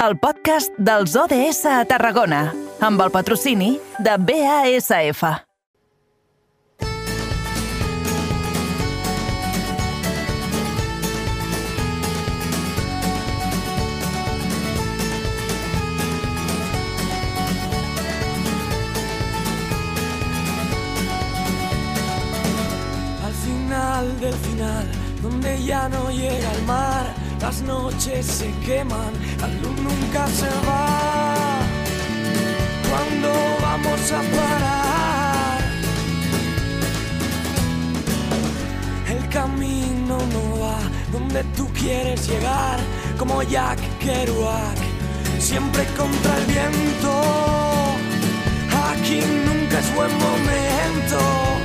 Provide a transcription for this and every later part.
el podcast dels ODS a Tarragona, amb el patrocini de BASF. Al final del final, donde ya no llega el mar, las noches se queman, la luz nunca se va. ¿Cuándo vamos a parar? El camino no va donde tú quieres llegar, como Jack Kerouac, siempre contra el viento. Aquí nunca es buen momento.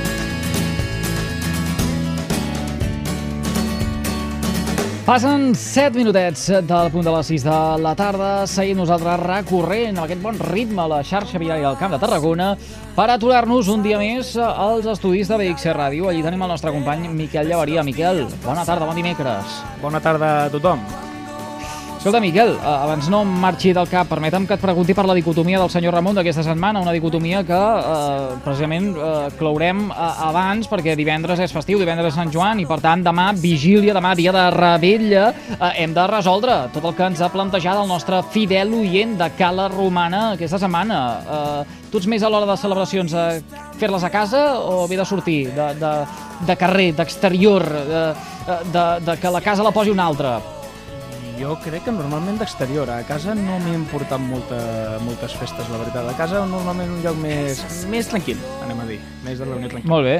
Passen 7 minutets del punt de les 6 de la tarda. Seguim nosaltres recorrent aquest bon ritme a la xarxa viària del Camp de Tarragona per aturar-nos un dia més als estudis de BX Ràdio. Allí tenim el nostre company Miquel Llavaria. Miquel, bona tarda, bon dimecres. Bona tarda a tothom. Escolta, Miquel, eh, abans no marxi del cap, permetem que et pregunti per la dicotomia del senyor Ramon d'aquesta setmana, una dicotomia que eh, precisament eh, clourem eh, abans perquè divendres és festiu, divendres és Sant Joan i per tant demà vigília, demà dia de rebella, eh, hem de resoldre tot el que ens ha plantejat el nostre fidel oient de Cala Romana aquesta setmana. Eh, tu ets més a l'hora de celebracions a fer-les a casa o bé de sortir, de, de, de carrer, d'exterior, de, de, de que la casa la posi un altre? Jo crec que normalment d'exterior. A casa no m'he portat molta, moltes festes, la veritat. A casa normalment un lloc més, més tranquil, anem a dir. Més de reunió tranquil. Molt bé.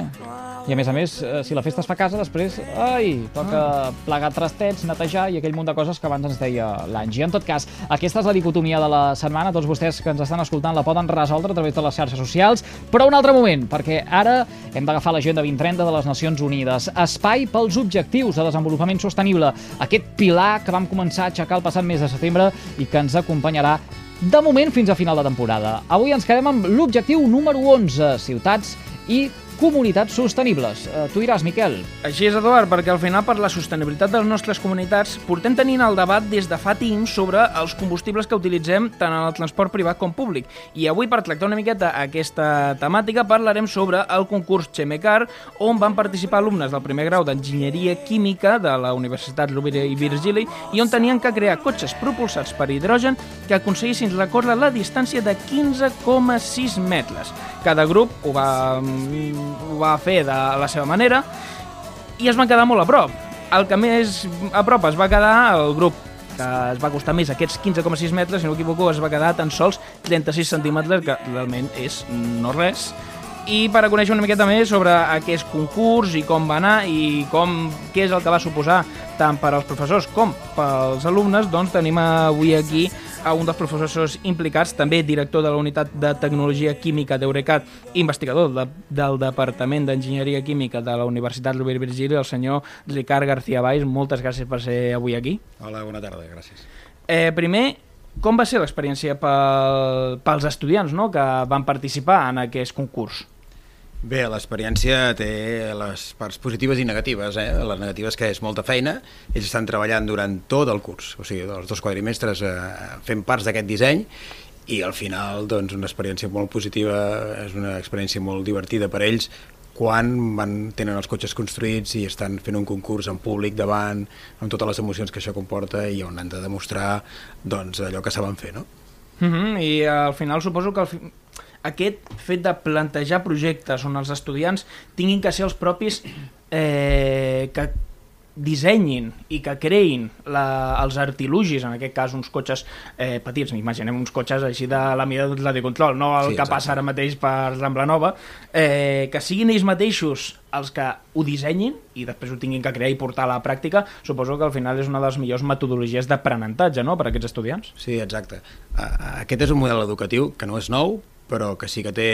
I a més a més, eh, si la festa es fa a casa, després, ai, toca plegar trastets, netejar i aquell munt de coses que abans ens deia l'Angie. En tot cas, aquesta és la dicotomia de la setmana. Tots vostès que ens estan escoltant la poden resoldre a través de les xarxes socials, però un altre moment, perquè ara hem d'agafar l'agenda 2030 de les Nacions Unides. Espai pels objectius de desenvolupament sostenible. Aquest pilar que vam començar a aixecar el passat mes de setembre i que ens acompanyarà de moment fins a final de temporada. Avui ens quedem amb l'objectiu número 11, ciutats i comunitats sostenibles. Eh, tu diràs, Miquel. Així és, Eduard, perquè al final per la sostenibilitat de les nostres comunitats portem tenint el debat des de fa temps sobre els combustibles que utilitzem tant en el transport privat com públic. I avui, per tractar una miqueta aquesta temàtica, parlarem sobre el concurs Chemecar, on van participar alumnes del primer grau d'Enginyeria Química de la Universitat Rovira i Virgili i on tenien que crear cotxes propulsats per hidrogen que aconseguissin recórrer la distància de 15,6 metres. Cada grup ho va, ho va fer de la seva manera i es van quedar molt a prop. El que més a prop es va quedar el grup que es va costar més aquests 15,6 metres, si no m'equivoco, es va quedar tan sols 36 centímetres, que realment és no res. I per a conèixer una miqueta més sobre aquest concurs i com va anar i com, què és el que va suposar tant per als professors com pels alumnes, doncs tenim avui aquí a un dels professors implicats, també director de la Unitat de Tecnologia Química d'Eurecat, investigador de, del Departament d'Enginyeria Química de la Universitat Rovira Virgili, el senyor Ricard García Valls. Moltes gràcies per ser avui aquí. Hola, bona tarda, gràcies. Eh, primer, com va ser l'experiència pel, pels estudiants no?, que van participar en aquest concurs? Bé, l'experiència té les parts positives i negatives. Eh? Les negatives que és molta feina, ells estan treballant durant tot el curs, o sigui, els dos quadrimestres eh, fent parts d'aquest disseny i al final doncs, una experiència molt positiva, és una experiència molt divertida per ells quan van, tenen els cotxes construïts i estan fent un concurs en públic davant, amb totes les emocions que això comporta i on han de demostrar doncs, allò que saben fer. No? Uh -huh, I al final suposo que fi aquest fet de plantejar projectes on els estudiants tinguin que ser els propis eh, que dissenyin i que creïn la, els artilugis, en aquest cas uns cotxes eh, petits, imaginem uns cotxes així de la mida de de control, no el Sí, que exacte. passa ara mateix per Rambla Nova, eh, que siguin ells mateixos els que ho dissenyin i després ho tinguin que crear i portar a la pràctica, suposo que al final és una de les millors metodologies d'aprenentatge no? per a aquests estudiants. Sí, exacte. A- Aquest és un model educatiu que no és nou, però que sí que té,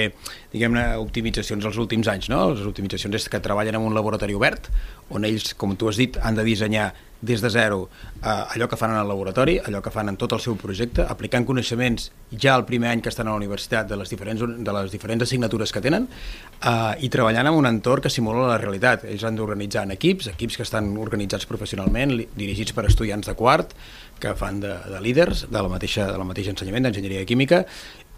diguem-ne, optimitzacions als últims anys, no? Les optimitzacions és que treballen en un laboratori obert, on ells, com tu has dit, han de dissenyar des de zero eh, allò que fan en el laboratori, allò que fan en tot el seu projecte, aplicant coneixements ja el primer any que estan a la universitat de les diferents, de les diferents assignatures que tenen eh, i treballant en un entorn que simula la realitat. Ells han d'organitzar en equips, equips que estan organitzats professionalment, dirigits per estudiants de quart, que fan de, de líders de la mateixa, de la mateixa ensenyament d'enginyeria química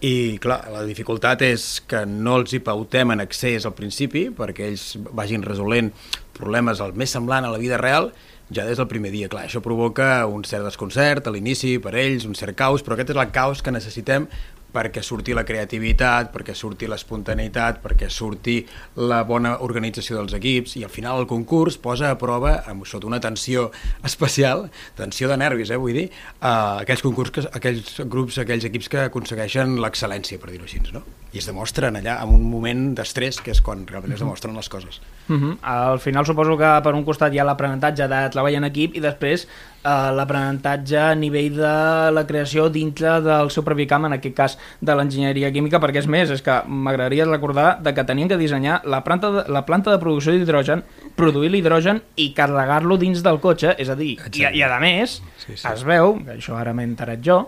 i clar, la dificultat és que no els hi pautem en accés al principi perquè ells vagin resolent problemes el més semblant a la vida real ja des del primer dia. Clar, això provoca un cert desconcert a l'inici per ells, un cert caos, però aquest és el caos que necessitem perquè surti la creativitat, perquè surti l'espontaneïtat, perquè surti la bona organització dels equips i al final el concurs posa a prova amb això d'una tensió especial, tensió de nervis, eh, vull dir, a aquells concurs, que, aquells grups, aquells equips que aconsegueixen l'excel·lència, per dir-ho així, no? I es demostren allà en un moment d'estrès, que és quan realment es demostren les coses. Uh -huh. Al final suposo que per un costat hi ha l'aprenentatge de treballar en equip i després eh, l'aprenentatge a nivell de la creació dintre del seu propi camp, en aquest cas de l'enginyeria química, perquè és més, és que m'agradaria recordar de que tenien que dissenyar la planta de, la planta de producció d'hidrogen, produir l'hidrogen i carregar-lo dins del cotxe, és a dir, i, i a més, sí, sí. es veu, que això ara m'he enterat jo,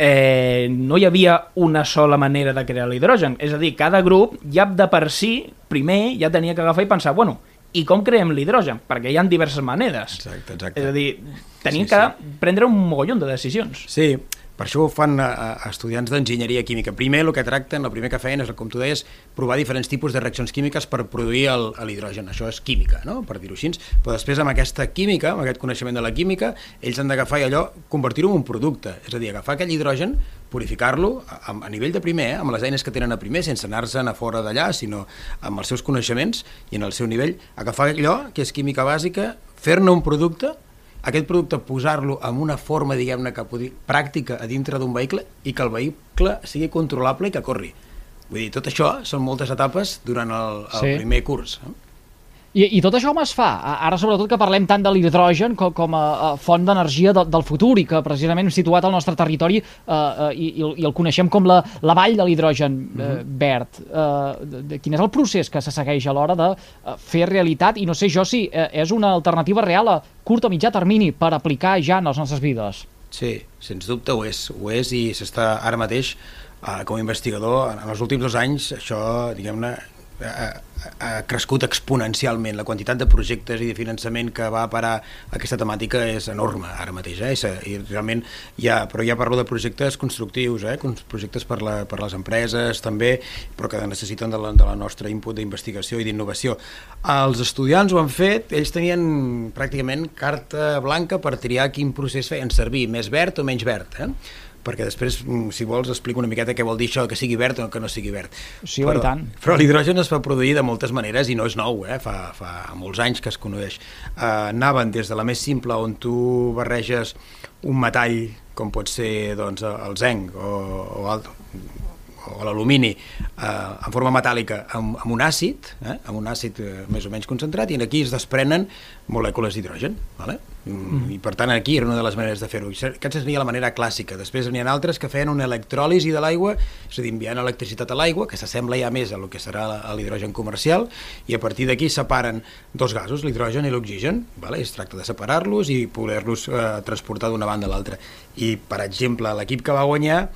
eh, no hi havia una sola manera de crear l'hidrogen. És a dir, cada grup ja de per si, primer, ja tenia que agafar i pensar, bueno, i com creem l'hidrogen? Perquè hi ha diverses maneres. Exacte, exacte. És a dir, tenim sí, que sí. prendre un mogollon de decisions. Sí, per això ho fan a, a estudiants d'enginyeria química. Primer el que tracten, el primer que feien és, com tu deies, provar diferents tipus de reaccions químiques per produir l'hidrogen. Això és química, no? per dir-ho així. Però després amb aquesta química, amb aquest coneixement de la química, ells han d'agafar allò, convertir-ho en un producte. És a dir, agafar aquell hidrogen, purificar-lo a, a nivell de primer, eh? amb les eines que tenen a primer, sense anar-se'n a fora d'allà, sinó amb els seus coneixements i en el seu nivell, agafar allò que és química bàsica, fer-ne un producte aquest producte posar-lo en una forma, diguem-ne, que podi, pràctica a dintre d'un vehicle i que el vehicle sigui controlable i que corri. Vull dir, tot això són moltes etapes durant el, el sí. primer curs. Eh? I, I tot això com es fa? Ara, sobretot, que parlem tant de l'hidrogen com, com a, a font d'energia de, del futur i que precisament hem situat al nostre territori eh, eh, i, i el coneixem com la, la vall de l'hidrogen eh, uh mhm. -huh. verd. Eh, de, de, quin és el procés que se segueix a l'hora de eh, fer realitat? I no sé jo si eh, és una alternativa real a curt o mitjà termini per aplicar ja en les nostres vides. Sí, sens dubte ho és. Ho és i s'està ara mateix eh, com a investigador, en els últims dos anys, això, diguem-ne, ha, ha crescut exponencialment. La quantitat de projectes i de finançament que va parar aquesta temàtica és enorme ara mateix. Eh? I realment hi ha, però ja parlo de projectes constructius, eh? projectes per, la, per les empreses també, però que necessiten de la, de la nostra input d'investigació i d'innovació. Els estudiants ho han fet, ells tenien pràcticament carta blanca per triar quin procés feien servir, més verd o menys verd. Eh? Perquè després, mm, si vols, explico una miqueta què vol dir això, que sigui verd o que no sigui verd. Sí, però, i tant. Però l'hidrogen es fa produir de moltes maneres i no és nou, eh? fa, fa molts anys que es coneix. Uh, anaven des de la més simple, on tu barreges un metall, com pot ser doncs, el zenc o, o, alt, o l'alumini eh, en forma metàl·lica amb, amb un àcid, eh, amb un àcid eh, més o menys concentrat, i aquí es desprenen molècules d'hidrogen. Vale? Mm. I per tant aquí era una de les maneres de fer-ho. Aquesta seria la manera clàssica. Després n'hi ha altres que feien una electròlisi de l'aigua, és a dir, enviant electricitat a l'aigua, que s'assembla ja més a el que serà l'hidrogen comercial, i a partir d'aquí separen dos gasos, l'hidrogen i l'oxigen. Vale? Es tracta de separar-los i poder-los eh, transportar d'una banda a l'altra. I, per exemple, l'equip que va guanyar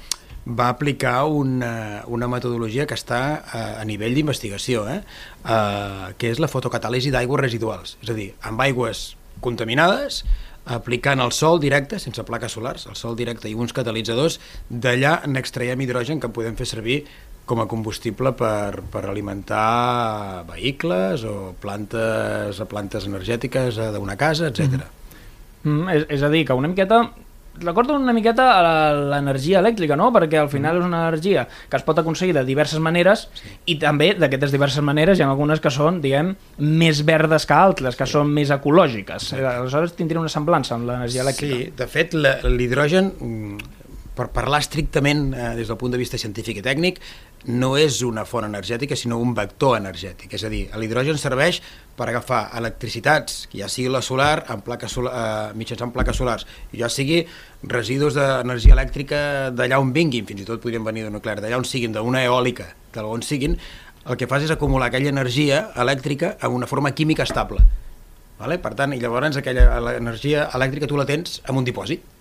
va aplicar una, una metodologia que està a, a nivell d'investigació, eh? uh, que és la fotocatàlisi d'aigües residuals, és a dir, amb aigües contaminades, aplicant el sol directe, sense plaques solars, el sol directe i uns catalitzadors, d'allà n'extraiem hidrogen que podem fer servir com a combustible per, per alimentar vehicles o plantes, plantes energètiques d'una casa, etc. Mm. Mm, és, és a dir, que una miqueta recorda una miqueta a l'energia elèctrica, no? Perquè al final és una energia que es pot aconseguir de diverses maneres sí. i també d'aquestes diverses maneres hi ha algunes que són, diguem, més verdes que altres, que sí. són més ecològiques. Sí. Aleshores tindria una semblança amb l'energia elèctrica. Sí, de fet, l'hidrogen, mm, per parlar estrictament eh, des del punt de vista científic i tècnic, no és una font energètica, sinó un vector energètic. És a dir, l'hidrogen serveix per agafar electricitats, ja sigui la solar, en plaques solar, eh, mitjançant plaques solars, ja sigui residus d'energia elèctrica d'allà on vinguin, fins i tot podrien venir de nuclear, d'allà on siguin, d'una eòlica, d'on siguin, el que fas és acumular aquella energia elèctrica en una forma química estable. Vale? Per tant, i llavors aquella l'energia elèctrica tu la tens en un dipòsit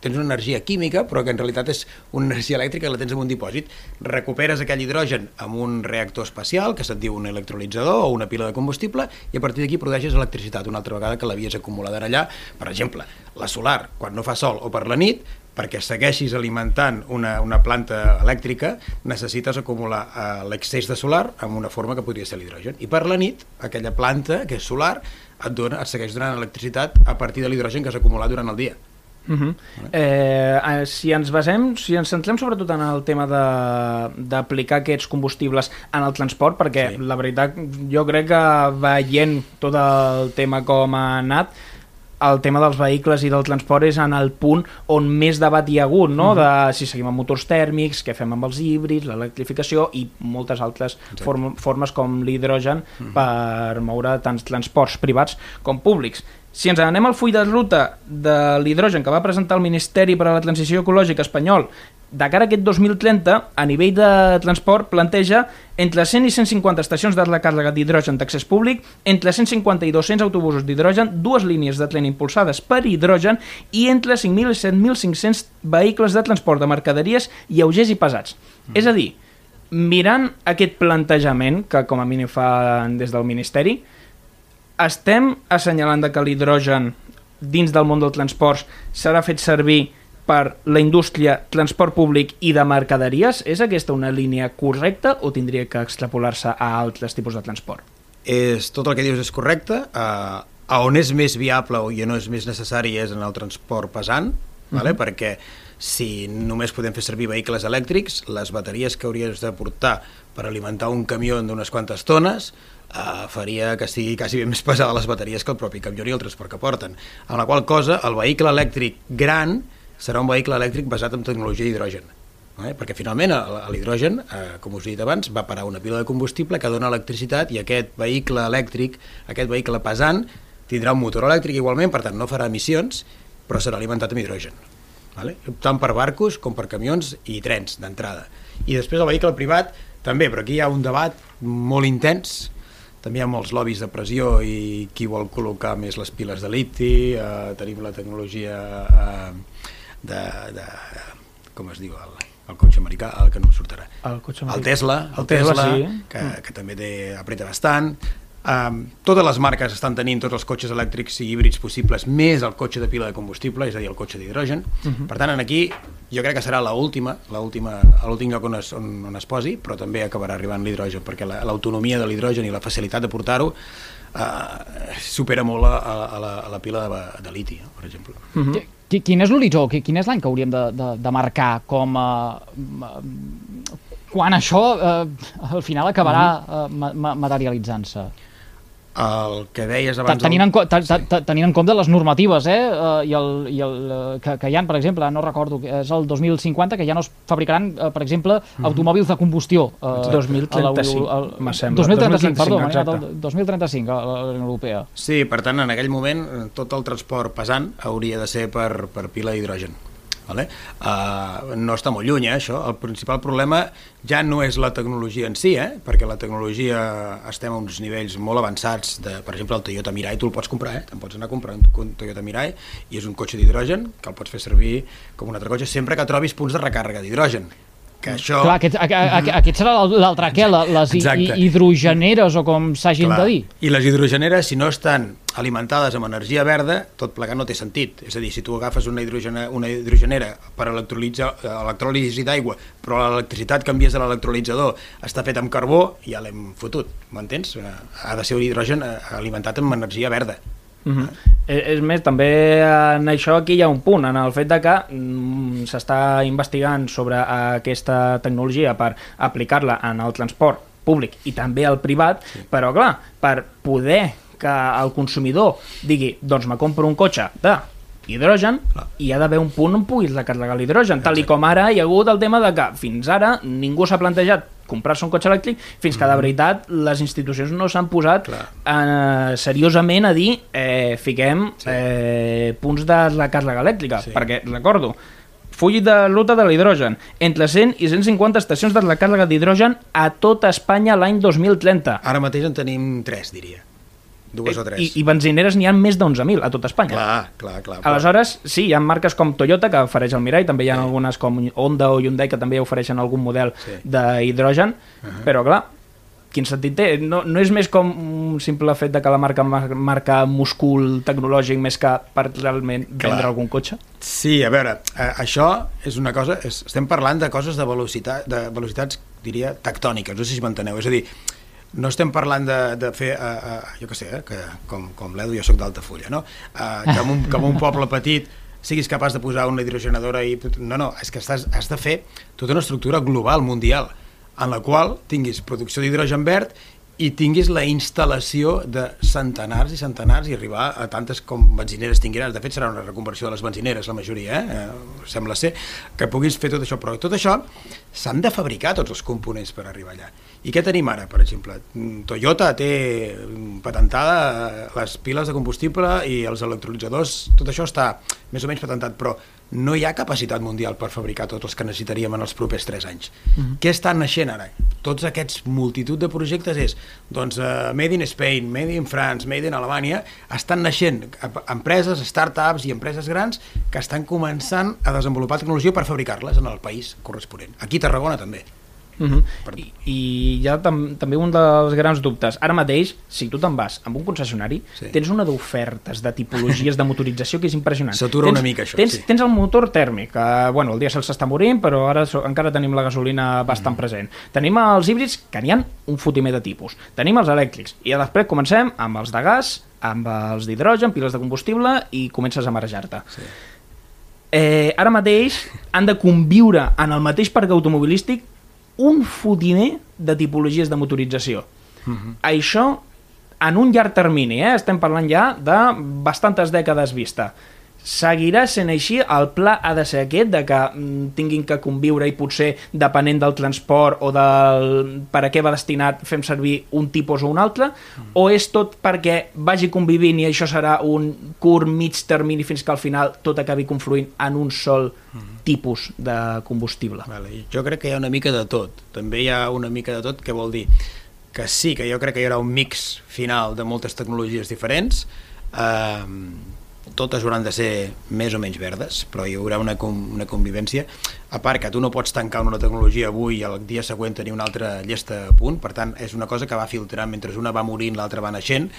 tens una energia química, però que en realitat és una energia elèctrica que la tens en un dipòsit. Recuperes aquell hidrogen amb un reactor espacial, que se't diu un electrolitzador o una pila de combustible, i a partir d'aquí produeixes electricitat una altra vegada que l'havies acumulada allà. Per exemple, la solar, quan no fa sol o per la nit, perquè segueixis alimentant una, una planta elèctrica, necessites acumular eh, l'excés de solar amb una forma que podria ser l'hidrogen. I per la nit, aquella planta, que és solar, et, dona, et segueix donant electricitat a partir de l'hidrogen que has acumulat durant el dia. Uh -huh. eh, si ens basem, si ens centrem sobretot en el tema d'aplicar aquests combustibles en el transport, perquè sí. la veritat jo crec que veient tot el tema com ha anat, el tema dels vehicles i del transport és en el punt on més debat hi ha hagut, no? Uh -huh. de si seguim amb motors tèrmics, què fem amb els híbrids, l'electrificació i moltes altres form formes com l'hidrogen uh -huh. per moure tants transports privats com públics. Si ens anem al full de ruta de l'hidrogen que va presentar el Ministeri per a la Transició Ecològica espanyol de cara a aquest 2030, a nivell de transport, planteja entre 100 i 150 estacions de recàrrega d'hidrogen d'accés públic, entre 150 i 200 autobusos d'hidrogen, dues línies de tren impulsades per hidrogen i entre 5.000 i 7.500 vehicles de transport de mercaderies lleugers i pesats. Mm. És a dir, mirant aquest plantejament, que com a mínim fa des del Ministeri, estem assenyalant que l'hidrogen dins del món del transport serà fet servir per la indústria, transport públic i de mercaderies? És aquesta una línia correcta o tindria que extrapolar-se a altres tipus de transport? És, tot el que dius és correcte. Uh, a on és més viable i on és més necessari és en el transport pesant, uh -huh. vale? perquè si només podem fer servir vehicles elèctrics, les bateries que hauries de portar per alimentar un camió d'unes quantes tones eh, faria que sigui quasi ben més pesada les bateries que el propi camió i el transport que porten. Amb la qual cosa, el vehicle elèctric gran serà un vehicle elèctric basat en tecnologia d'hidrogen. Eh? Perquè finalment l'hidrogen, eh, com us he dit abans, va parar una pila de combustible que dona electricitat i aquest vehicle elèctric, aquest vehicle pesant, tindrà un motor elèctric igualment, per tant no farà emissions, però serà alimentat amb hidrogen. Vale? Tant per barcos com per camions i trens d'entrada. I després el vehicle privat també, però aquí hi ha un debat molt intens també hi ha molts lobbies de pressió i qui vol col·locar més les piles de liti, eh, tenim la tecnologia eh, de, de, com es diu, el, el cotxe americà, el que no em sortirà. El, cotxe americà. el Tesla, el, el Tesla, Tesla sí. que, que també té, apreta bastant. Um, totes les marques estan tenint tots els cotxes elèctrics i híbrids possibles, més el cotxe de pila de combustible, és a dir, el cotxe d'hidrogen. Uh mhm. -huh. Per tant, en aquí jo crec que serà l'última, l'últim lloc on es, on, on es posi, però també acabarà arribant l'hidrogen, perquè l'autonomia la, de l'hidrogen i la facilitat de portar-ho uh, supera molt a, a, la, a la pila de, de liti, no? per exemple. Uh mhm. -huh. Quin és l'horitzó? Quin és l'any que hauríem de, de, de marcar com a... Uh, quan això uh, al final acabarà uh, materialitzant-se? El que deies abans... Tenint en, sí. tenint en compte les normatives eh? Uh, i el, i el, uh, que, que hi ha, per exemple, no recordo, és el 2050, que ja no es fabricaran, uh, per exemple, mm -hmm. automòbils de combustió. Uh, 2035, me sembla. 2035, 2035 perdó, exacte. 2035 a la Unió Europea. Sí, per tant, en aquell moment tot el transport pesant hauria de ser per, per pila d'hidrogen. Vale? Uh, no està molt lluny, eh, això. El principal problema ja no és la tecnologia en si, eh, perquè la tecnologia estem a uns nivells molt avançats, de, per exemple, el Toyota Mirai tu el pots comprar, eh? te'n pots anar a comprar un Toyota Mirai i és un cotxe d'hidrogen que el pots fer servir com un altre cotxe sempre que trobis punts de recàrrega d'hidrogen que això... Clar, aquest, a, a, aquest serà l'altre què, les Exacte. hidrogeneres o com s'hagin de dir. I les hidrogeneres, si no estan alimentades amb energia verda, tot plegat no té sentit. És a dir, si tu agafes una, hidrogena, una hidrogenera per electròlisi d'aigua, però l'electricitat que envies de l'electrolitzador està fet amb carbó, ja l'hem fotut, m'entens? Ha de ser un hidrogen eh, alimentat amb energia verda. Uh -huh. És més, també en això aquí hi ha un punt, en el fet de que mm, s'està investigant sobre aquesta tecnologia per aplicar-la en el transport públic i també al privat, sí. però clar, per poder que el consumidor digui, doncs me compro un cotxe de hidrogen Clar. i ha d'haver un punt on puguis recarregar l'hidrogen, tal i com ara hi ha hagut el tema de que fins ara ningú s'ha plantejat comprar-se un cotxe elèctric fins que de veritat les institucions no s'han posat Clar. eh, seriosament a dir eh, fiquem Sí. eh, punts de la càrrega elèctrica, Sí. perquè, recordo, full de ruta de l'hidrogen, entre 100 i 150 estacions de la càrrega d'hidrogen a tota Espanya l'any 2030. Ara mateix en tenim tres, diria. Dues o tres. Eh, I, I benzineres n'hi ha més d'11.000 a tot Espanya. Clar, clar, clar. però- Aleshores, sí, hi ha marques com Toyota que ofereix el Mirai, també hi ha algunes com Honda o Hyundai que també ofereixen algun model Sí. d'hidrogen, però clar, quin sentit té? No, no és més com un simple fet de que la marca mar- marca múscul tecnològic més que per realment Clar. vendre algun cotxe? Sí, a veure, eh, això és una cosa... És, estem parlant de coses de, velocitat, de velocitats, diria, tectòniques, no sé si m'enteneu. És a dir, no estem parlant de, de fer, uh, uh, jo què sé, eh, que com, com l'Edu jo sóc d'Altafulla, no? Uh, que, en un, que en un poble petit siguis capaç de posar una hidrogenadora i... No, no, és que estàs, has de fer tota una estructura global, mundial, en la qual tinguis producció d'hidrogen verd i tinguis la instal·lació de centenars i centenars i arribar a tantes com benzineres tingueran. De fet, serà una reconversió de les benzineres, la majoria, eh? eh sembla ser, que puguis fer tot això. Però tot això s'han de fabricar tots els components per arribar allà. I què tenim ara, per exemple? Mm, Toyota té mm, patentada eh, les piles de combustible i els electrolitzadors, tot això està més o menys patentat, però no hi ha capacitat mundial per fabricar tots els que necessitaríem en els propers 3 anys. Mm -hmm. Què està naixent ara? Tots aquests multitud de projectes és, doncs, uh, Made in Spain, Made in France, Made in Alemanya, estan naixent empreses, startups i empreses grans que estan començant a desenvolupar tecnologia per fabricar-les en el país corresponent. Aquí a Tarragona també. Uh -huh. Per- I, I hi ha tam també un dels grans dubtes. Ara mateix, si tu te'n vas amb un concessionari, Sí. tens una d'ofertes de tipologies de motorització que és impressionant. S'atura una mica, això, Tens, sí. tens el motor tèrmic, que bueno, el dièsel s'està morint, però ara so, encara tenim la gasolina bastant mm. present. Tenim els híbrids, que n'hi ha un fotimer de tipus. Tenim els elèctrics. I després comencem amb els de gas, amb els d'hidrogen, piles de combustible, i comences a marejar-te. Sí. Eh, ara mateix han de conviure en el mateix parc automobilístic un fotimer de tipologies de motorització. Uh -huh. Això en un llarg termini, eh? estem parlant ja de bastantes dècades vista. Seguirà sent així, el pla ha de ser aquest, de que mm, tinguin que conviure i potser, depenent del transport o del per a què va destinat, fem servir un tipus o un altre, mm. o és tot perquè vagi convivint i això serà un curt, mig termini fins que al final tot acabi confluint en un sol tipus de combustible. Vale. Jo crec que hi ha una mica de tot. També hi ha una mica de tot, que vol dir que sí, que jo crec que hi haurà un mix final de moltes tecnologies diferents, eh, totes hauran de ser més o menys verdes, però hi haurà una, una convivència. A part que tu no pots tancar una tecnologia avui i el dia següent tenir una altra llesta a punt, per tant, és una cosa que va filtrant mentre una va morint, l'altra va naixent.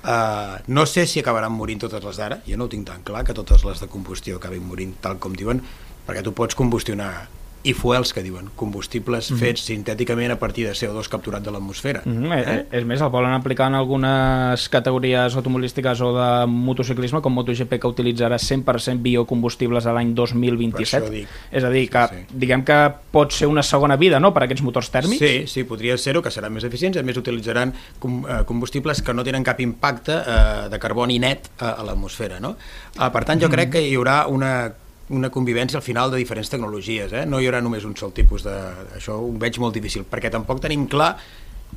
Uh, no sé si acabaran morint totes les d'ara, jo no ho tinc tan clar, que totes les de combustió acabin morint tal com diuen, perquè tu pots combustionar i fuels que diuen, combustibles mm -hmm. fets sintèticament a partir de CO2 capturat de l'atmosfera. Mm -hmm. eh? És més, el volen aplicar en algunes categories automobilístiques o de motociclisme, com MotoGP, que utilitzarà 100% biocombustibles a l'any 2027. Per això dic. És a dir, que Sí, sí. diguem que pot ser una segona vida no?, per a aquests motors tèrmics. Sí, sí, podria ser-ho, que seran més eficients, a més utilitzaran com, eh, combustibles que no tenen cap impacte eh, de carboni net a, a l'atmosfera, no? Eh, per tant, jo crec que hi haurà una una convivència al final de diferents tecnologies, eh? no hi haurà només un sol tipus de... Això ho veig molt difícil, perquè tampoc tenim clar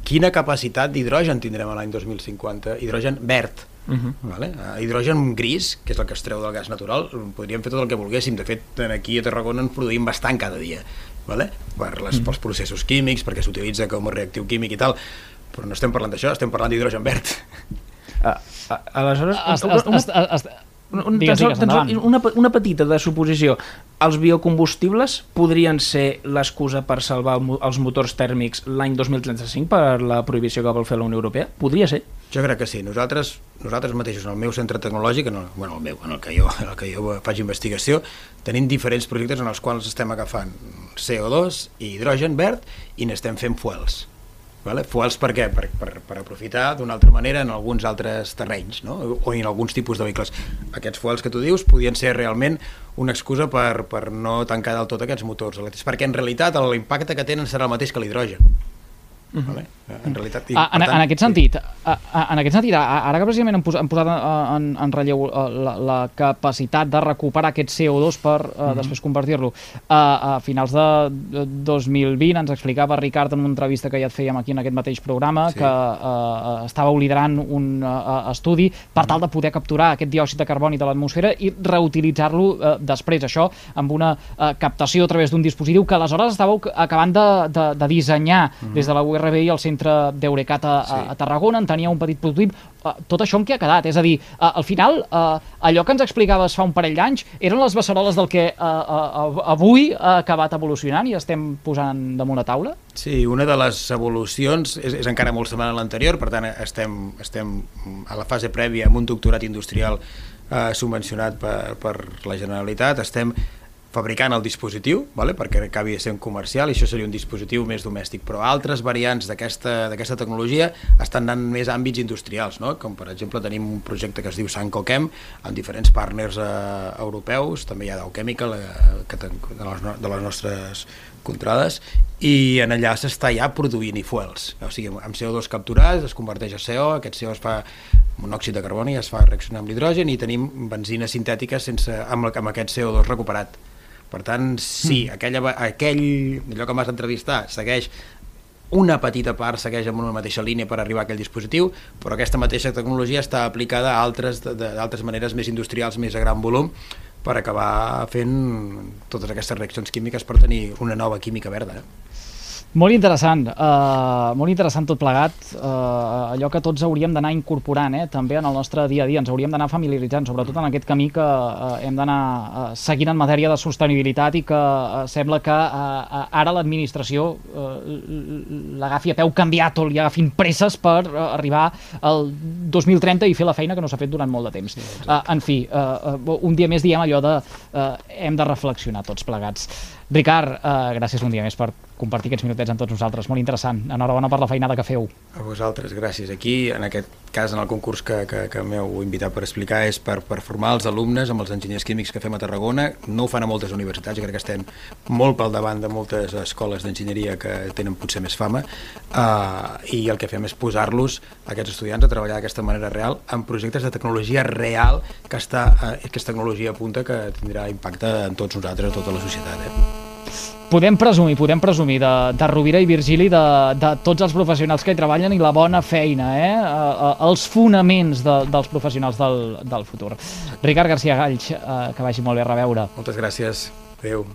quina capacitat d'hidrogen tindrem a l'any 2050, hidrogen verd, Uh -huh. vale? Uh, hidrogen gris, que és el que es treu del gas natural, podríem fer tot el que volguéssim. De fet, aquí a Tarragona en produïm bastant cada dia, vale? per les, pels processos químics, perquè s'utilitza com a reactiu químic i tal, però no estem parlant d'això, estem parlant d'hidrogen verd. Ah, ah, aleshores, est, una, digues, digues, tan endavant. una, una petita de suposició. Els biocombustibles podrien ser l'excusa per salvar el els motors tèrmics l'any 2035 per la prohibició que vol fer la Unió Europea? Podria ser. Jo crec que sí. Nosaltres, nosaltres mateixos, en el meu centre tecnològic, en el, bueno, el meu, en el que jo, en el que jo faig investigació, tenim diferents projectes en els quals estem agafant CO2 i hidrogen verd i n'estem fent fuels. Vale? Fuels per què? Per, per, per aprofitar d'una altra manera en alguns altres terrenys, no? o en alguns tipus de vehicles. Aquests fuels que tu dius podien ser realment una excusa per, per no tancar del tot aquests motors elèctrics, perquè en realitat l'impacte que tenen serà el mateix que l'hidrogen. Vale? en realitat. I, en, per tant, en aquest sí. sentit, a, a, en aquest sentit, ara que precisament hem posat, hem posat eh, en, en relleu eh, la, la capacitat de recuperar aquest CO2 per uh, Mhm. després convertir-lo, a, a finals de de 2020 ens explicava Ricard en una entrevista que ja et fèiem aquí en aquest mateix programa Sí. que uh, estàveu liderant un uh, estudi per tal de poder capturar aquest diòxid de carboni de l'atmosfera i reutilitzar-lo uh, després, això amb una uh, captació a través d'un dispositiu que aleshores estàveu acabant de, de, de dissenyar des de la URB i el centre d'Eurecat a, a, Sí. a Tarragona, en tenia un petit prototip. Uh, tot això en què ha quedat? És a dir, uh, al final, uh, allò que ens explicaves fa un parell d'anys eren les beceroles del que uh, uh, avui ha acabat evolucionant i estem posant damunt la taula? Sí, una de les evolucions és, és encara molt semblant a l'anterior, per tant estem, estem a la fase prèvia amb un doctorat industrial eh, subvencionat per, per la Generalitat, estem fabricant el dispositiu, vale? perquè acabi sent comercial, i això seria un dispositiu més domèstic, però altres variants d'aquesta tecnologia estan anant més a àmbits industrials, no? com per exemple tenim un projecte que es diu Sancochem, amb diferents partners eh, europeus, també hi ha Dow Chemical, eh, que ten, de, les, de les nostres contrades, i en allà s'està ja produint fuels, o sigui, amb CO2 capturat es converteix a CO, aquest CO es fa monòxid de carboni, es fa reaccionar amb l'hidrogen i tenim benzina sintètica sense, amb, amb aquest CO2 recuperat. Per tant, sí, aquella, va- aquell, allò que em vas entrevistar, segueix una petita part segueix amb una mateixa línia per arribar a aquell dispositiu, però aquesta mateixa tecnologia està aplicada a altres d'altres maneres més industrials, més a gran volum, per acabar fent totes aquestes reaccions químiques per tenir una nova química verda. Eh? Molt interessant, uh, molt interessant tot plegat, uh, allò que tots hauríem d'anar incorporant eh, també en el nostre dia a dia, ens hauríem d'anar familiaritzant, sobretot en aquest camí que uh, hem d'anar uh, seguint en matèria de sostenibilitat i que uh, sembla que uh, ara l'administració uh, l'agafi a peu canviat o li agafin presses per uh, arribar al 2030 i fer la feina que no s'ha fet durant molt de temps. Uh, en fi, uh, uh, un dia més diem allò de uh, hem de reflexionar tots plegats. Ricard, uh, gràcies un dia més per compartir aquests minutets amb tots nosaltres. Molt interessant. Enhorabona per la feinada que feu. A vosaltres, gràcies. Aquí, en aquest cas, en el concurs que, que, que m'heu invitat per explicar, és per, per formar els alumnes amb els enginyers químics que fem a Tarragona. No ho fan a moltes universitats, crec que estem molt pel davant de moltes escoles d'enginyeria que tenen potser més fama, uh, i el que fem és posar-los, aquests estudiants, a treballar d'aquesta manera real en projectes de tecnologia real que, està, uh, que és tecnologia punta que tindrà impacte en tots nosaltres, a tota la societat. Eh? Podem presumir, podem presumir de, de Rovira i Virgili, de, de tots els professionals que hi treballen i la bona feina, eh? eh, els fonaments de, dels professionals del, del futur. Ricard García Galls, eh, que vagi molt bé a reveure. Moltes gràcies. Adéu.